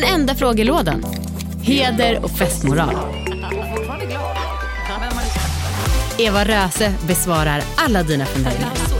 Den enda frågelådan. Heder och festmoral. Eva Röse besvarar alla dina funderingar.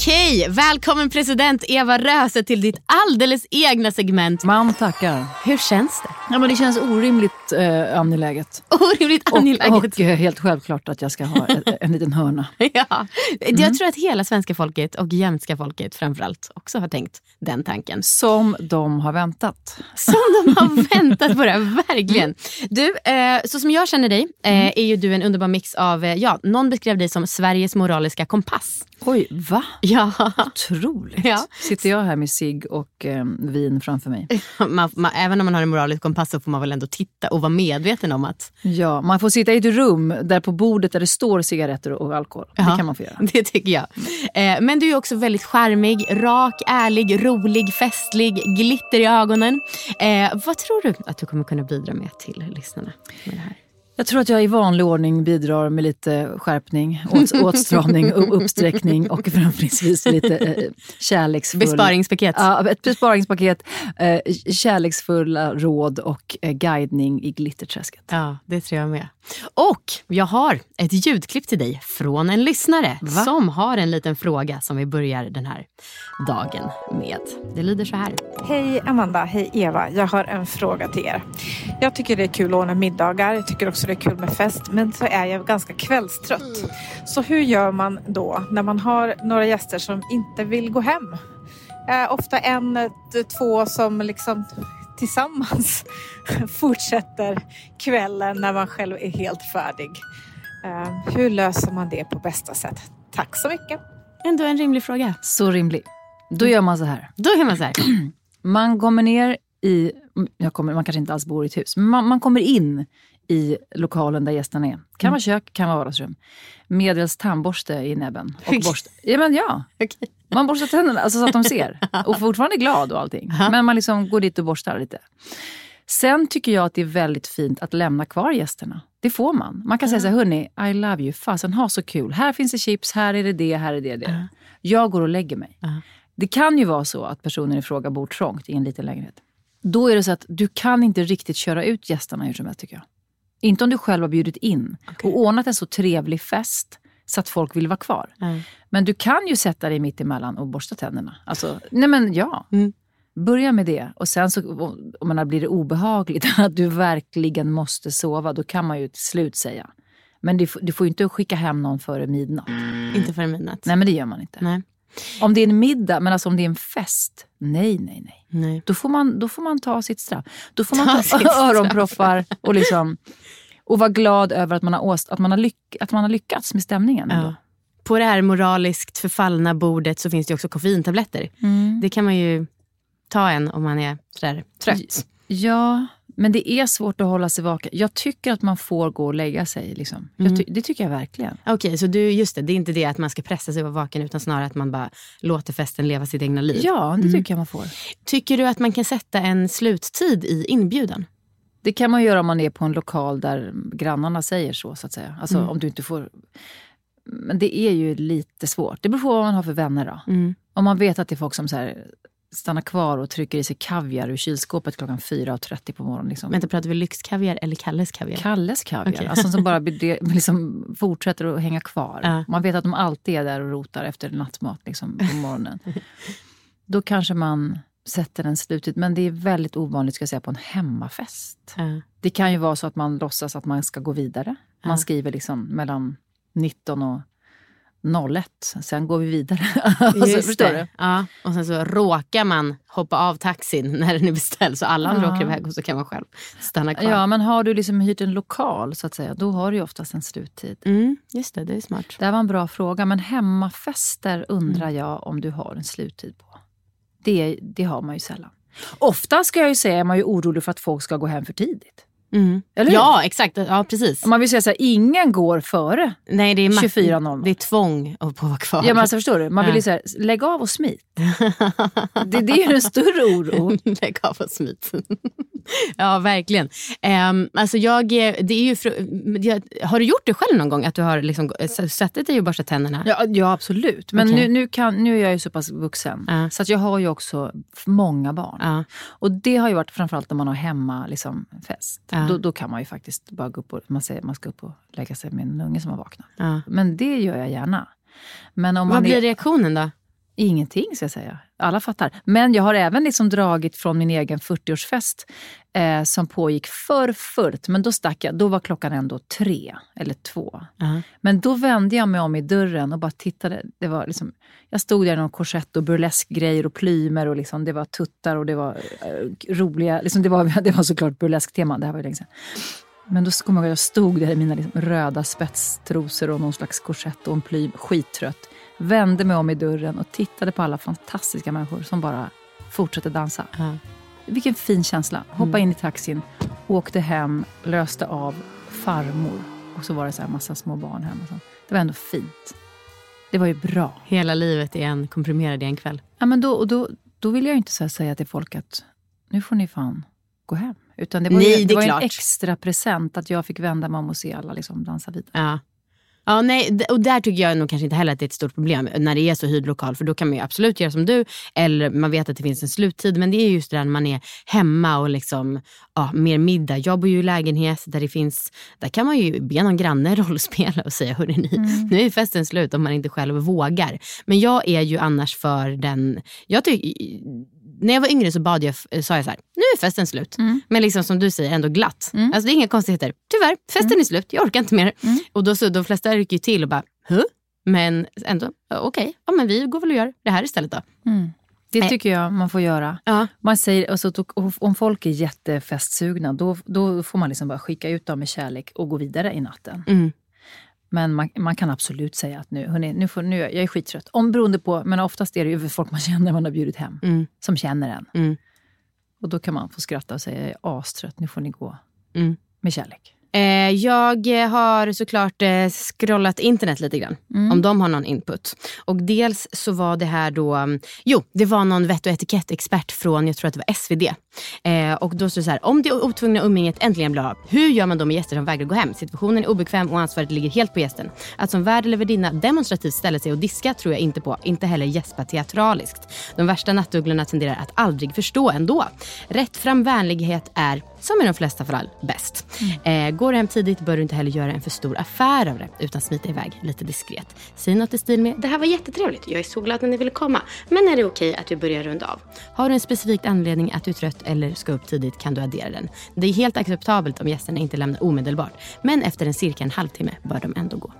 Okej, välkommen president Eva Röse till ditt alldeles egna segment. Man tackar. Hur känns det? Ja, men det känns orimligt eh, angeläget. Orimligt angeläget. Och, och eh, helt självklart att jag ska ha en, en liten hörna. ja. Jag tror att hela svenska folket och jämtska folket framförallt också har tänkt den tanken. Som de har väntat. Som de har väntat på det, verkligen. Du, eh, så som jag känner dig eh, är ju du en underbar mix av, eh, ja, någon beskrev dig som Sveriges moraliska kompass. Oj, va? Ja. Otroligt. Ja. Sitter jag här med cigg och eh, vin framför mig. Man, man, även om man har en moralisk kompass så får man väl ändå titta och vara medveten om att... Ja, man får sitta i ett rum där på bordet där det står cigaretter och alkohol. Ja, Det kan man få göra. Det tycker jag. Eh, men du är också väldigt charmig, rak, ärlig, rolig, festlig, glitter i ögonen. Eh, vad tror du att du kommer kunna bidra med till lyssnarna? Med det här? Jag tror att jag i vanlig ordning bidrar med lite skärpning, åt, åtstramning, upp- uppsträckning och förhoppningsvis lite eh, kärleksfull... Besparingspaket. Ja, ett besparingspaket, eh, kärleksfulla råd och eh, guidning i glitterträsket. Ja, det tror jag med. Och jag har ett ljudklipp till dig från en lyssnare Va? som har en liten fråga som vi börjar den här dagen med. Det lyder så här. Hej Amanda, hej Eva. Jag har en fråga till er. Jag tycker det är kul att ordna middagar. Jag tycker också det är kul med fest. Men så är jag ganska kvällstrött. Så hur gör man då när man har några gäster som inte vill gå hem? Eh, ofta en, två som liksom tillsammans fortsätter kvällen när man själv är helt färdig. Eh, hur löser man det på bästa sätt? Tack så mycket. Ändå en rimlig fråga. Så rimlig. Då gör man så här. Då är man så här. Man kommer ner i, jag kommer, man kanske inte alls bor i ett hus, men man, man kommer in i lokalen där gästerna är. Kan Mm. vara kök, kan vara vardagsrum. Medelst tandborste i näbben. Och Okej. borste, ja, men ja. Okej. Man borstar tänderna alltså, så att de ser. Och fortfarande är glad och allting. Men man liksom går dit och borstar lite. Sen tycker jag att det är väldigt fint att lämna kvar gästerna. Det får man. Man kan säga så här, hörni, I love you, fasen ha så kul. Här finns det chips, här är det det, här är det det. Jag går och lägger mig. Det kan ju vara så att personen i fråga bor trångt i en liten lägenhet. Då är det så att du kan inte riktigt köra ut gästerna hur som helst tycker jag. Inte om du själv har bjudit in och ordnat en så trevlig fest så att folk vill vara kvar. Men du kan ju sätta dig mitt emellan och borsta tänderna. Alltså, nej men ja. Börja med det. Och sen så om man blir det obehagligt att du verkligen måste sova, då kan man ju till slut säga. Men du, får- du får ju inte skicka hem någon före midnatt. Inte före midnatt. Nej men det gör man inte. Nej. Om det är en middag, men alltså om det är en fest, nej nej nej. Nej. Då får man, då får man ta sitt straff. Då får man Ta ta, öronproppar och, liksom, och vara glad över att man har, åst, att man har, lyck, att man har lyckats med stämningen. Ja. På det här moraliskt förfallna bordet så finns det också koffeintabletter. Det kan man ju ta en om man är sådär trött. Ja, men det är svårt att hålla sig vaken. Jag tycker att man får gå och lägga sig. Liksom. Mm. Ty- det tycker jag verkligen. Okej, så du, just det, det är inte det att man ska pressa sig att vara vaken utan snarare att man bara låter festen leva sitt egna liv. Ja, det tycker jag man får. Tycker du att man kan sätta en sluttid i inbjudan? Det kan man göra om man är på en lokal där grannarna säger så. så att säga. Alltså Mm. om du inte får... Men det är ju lite svårt. Det beror på vad man har för vänner. Då. Mm. Om man vet att det är folk som så här, stannar kvar och trycker i sig kaviar ur kylskåpet klockan 4.30 på morgonen. Liksom. Vänta, pratar vi lyxkaviar eller Kalles kaviar? Kalles kaviar, Okej. alltså som bara liksom fortsätter att hänga kvar. Ja. Man vet att de alltid är där och rotar efter nattmat liksom, på morgonen. Då kanske man sätter en sluttid. Men det är väldigt ovanligt ska jag säga, på en hemmafest. Ja. Det kan ju vara så att man låtsas att man ska gå vidare. Man skriver liksom mellan 19 och 01. Sen går vi vidare. alltså, förstår det. du? Ja. Och sen så råkar man hoppa av taxin när den är beställd så alla andra Ja. åker iväg och så kan man själv stanna kvar. Ja, men har du liksom hyrt en lokal så att säga, då har du ju oftast en sluttid. Mm, just det, det är smart. Det var en bra fråga, men hemmafester undrar Mm. jag om du har en sluttid på. Det, det har man ju sällan. Ofta ska jag ju säga är man ju orolig för att folk ska gå hem för tidigt. Mm. Ja, exakt. Ja, precis. Om man vill säga så här, ingen går före. Nej, det är ma- 24.00. Det är tvång att vara kvar. Ja, men alltså, förstår du? Man vill ju säga, lägg av och smit. Det, det är ju en större oro. Lägg av och smit. ja, verkligen. Um, alltså jag, det är ju har du gjort det själv någon gång? Att du har liksom s- suttit dig och borstat tänderna? Ja, ja absolut. Men Okej. nu, nu, kan, nu är jag ju så pass vuxen. Ja. Så att jag har ju också många barn. Ja. Och det har ju varit framförallt när man har hemma liksom, fest. Ja. Då, då kan man ju faktiskt bara gå upp och, man säger man ska upp och lägga sig med en unge som har vaknat. Men det gör jag gärna. Men om Vad man blir är, reaktionen då? Ingenting ska jag säga. Alla fattar. Men jag har även liksom dragit från min egen 40-årsfest eh, som pågick för fullt. Men då stack jag. Då var klockan ändå tre eller två. Ja. Men då vände jag mig om i dörren och bara tittade. Det var liksom, jag stod där i någon korsett och burleskgrejer och plymer och liksom, det var tuttar och det var eh, roliga... Liksom det, var, det var såklart burlesktema, det här var ju länge sedan. Men då kommer jag ihåg att jag stod där i mina liksom röda spetstrosor och någon slags korsett och en plym, skittrött. Vände mig om i dörren och tittade på alla fantastiska människor som bara fortsatte dansa. Ja. Vilken fin känsla. Hoppa in i taxin, åkte hem, löste av farmor. Och så var det så här massa små barn hemma. Det var ändå fint. Det var ju bra. Hela livet är en komprimerad i en kväll. Ja, men då, och då, då vill jag ju inte så säga till folk att nu får ni fan gå hem. Utan det var, Nej, ju, det är var en extra present att jag fick vända mig om och se alla liksom dansa vidare. Ja. Ja, nej, och där tycker jag nog kanske inte heller att det är ett stort problem när det är så hyrd lokal. För då kan man ju absolut göra som du. Eller man vet att det finns en sluttid. Men det är just det där när man är hemma och liksom, ja, mer middag. Jag bor ju i lägenhet där det finns, där kan man ju be någon granne rollspela och säga hörni, nu är festen slut om man inte själv vågar. Men jag är ju annars för den, jag tycker när jag var yngre så bad jag, sa jag så här, nu är festen slut. Men liksom som du säger, ändå glatt. Alltså det är inga konstigheter. Tyvärr, festen är slut, jag orkar inte mer. Och då så, de flesta rycker ju till och bara, huh? Men ändå, ja, okej, ja, men vi går väl och gör det här istället då. Det Nej. tycker jag man får göra. Ja. Man säger, alltså, om folk är jättefestsugna då, då får man liksom bara skicka ut dem med kärlek och gå vidare i natten. Mm. Men man, man kan absolut säga att nu, hörni, nu, får, nu jag är skittrött. Om beroende på, men oftast är det ju folk man känner man har bjudit hem. Mm. Som känner en. Mm. Och då kan man få skratta och säga jag är astrött, nu får ni gå. Mm. Med kärlek. Eh, jag har såklart eh, scrollat internet lite grann. Om de har någon input. Och dels så var det här då, mm, jo det var någon vett och etikettexpert från, jag tror att det var SvD. Eh, och då står det så här, om det otvungna umgänget äntligen blir av, hur gör man då med gäster som vägrar gå hem? Situationen är obekväm och ansvaret ligger helt på gästen. Att som värd eller värdinna demonstrativt ställa sig och diska tror jag inte på. Inte heller gäspa teatraliskt. De värsta nattugglorna tenderar att aldrig förstå ändå. Rätt fram vänlighet är, som i de flesta fall, bäst. Eh, går du hem tidigt bör du inte heller göra en för stor affär av det utan smita iväg lite diskret. Säg något i stil med Det här var jättetrevligt, jag är så glad att ni ville komma. Men är det okej att vi börjar runda av? Har du en specifik anledning att du är trött eller ska upp tidigt kan du addera den. Det är helt acceptabelt om gästerna inte lämnar omedelbart. Men efter en cirka en halvtimme bör de ändå gå.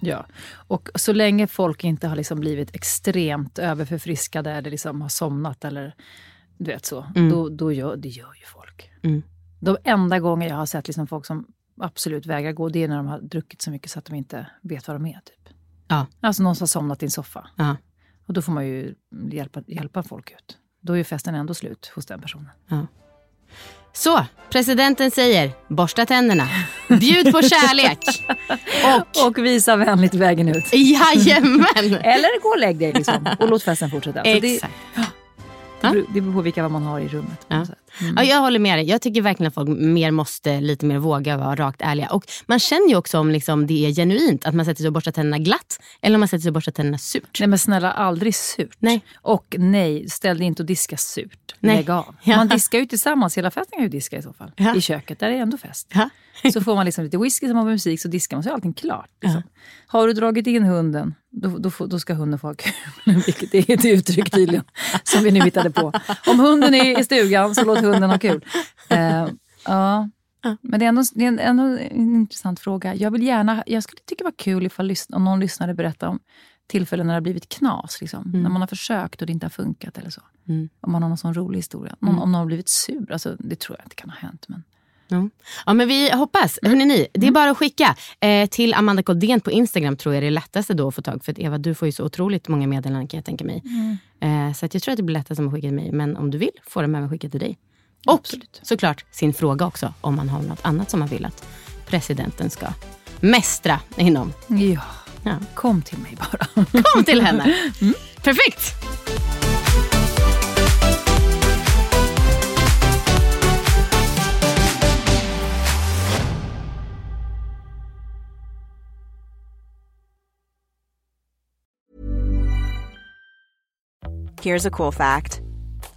Ja. Och så länge folk inte har liksom blivit extremt överförfriskade eller liksom har somnat eller du vet så, då, då gör, det gör ju folk. Mm. De enda gånger jag har sett liksom folk som absolut vägrar gå, det är när de har druckit så mycket så att de inte vet vad de är. Typ. Ja. Alltså någon som har somnat i en soffa. Ja. Och då får man ju hjälpa, hjälpa folk ut. Då är ju festen ändå slut hos den personen. Så, presidenten säger borsta tänderna, bjud på kärlek och Och visa vänligt vägen ut. jajamän. Eller gå och lägg dig liksom, och låt festen fortsätta. Så det, Exakt. Det, beror, det beror på vilka man har i rummet. Mm. Ja, jag håller med dig. Jag tycker verkligen att folk mer måste lite mer våga vara rakt ärliga. Och man känner ju också om liksom det är genuint, att man sätter sig och borstar tänderna glatt eller om man sätter sig och borstar tänderna surt. Nej men snälla, aldrig surt. Nej. Och nej, ställ dig inte och diska surt. Nej. Lägg av. Ja. Man diskar ju tillsammans, hela festen kan ju diska i så fall. Ja. I köket, där är det ändå fest. Ja. Så får man liksom lite whisky som har musik så diskar man så är allting klart. Liksom. Har du dragit in hunden, då, då, då ska hunden få ha kul. Vilket är ett uttryck tydligen, som vi nu hittade på. Om hunden är i stugan så låt hunden ha kul. Eh, ja. Men det är, ändå, det är ändå en intressant fråga. Jag, vill gärna, jag skulle tycka det var kul ifall, om någon lyssnare berättar om tillfällen när det har blivit knas. Liksom. När man har försökt och det inte har funkat. eller så. Mm. Om man har någon sån rolig historia. Någon, Om någon har blivit sur. Alltså, det tror jag inte kan ha hänt. Men... Ja. ja men vi hoppas. Hörrni ni, det är bara att skicka. Eh, till Amanda Koldén på Instagram tror jag det är lättaste då att få tag. För att Eva du får ju så otroligt många meddelanden kan jag tänka mig. Eh, så att jag tror att det blir lättast om att skicka till mig. Men om du vill får de även skicka till dig. Och Absolut. såklart sin fråga också. Om man har något annat som man vill att presidenten ska mästra inom. Ja, Ja. kom till mig bara. Kom till henne. Perfekt. Here's a cool fact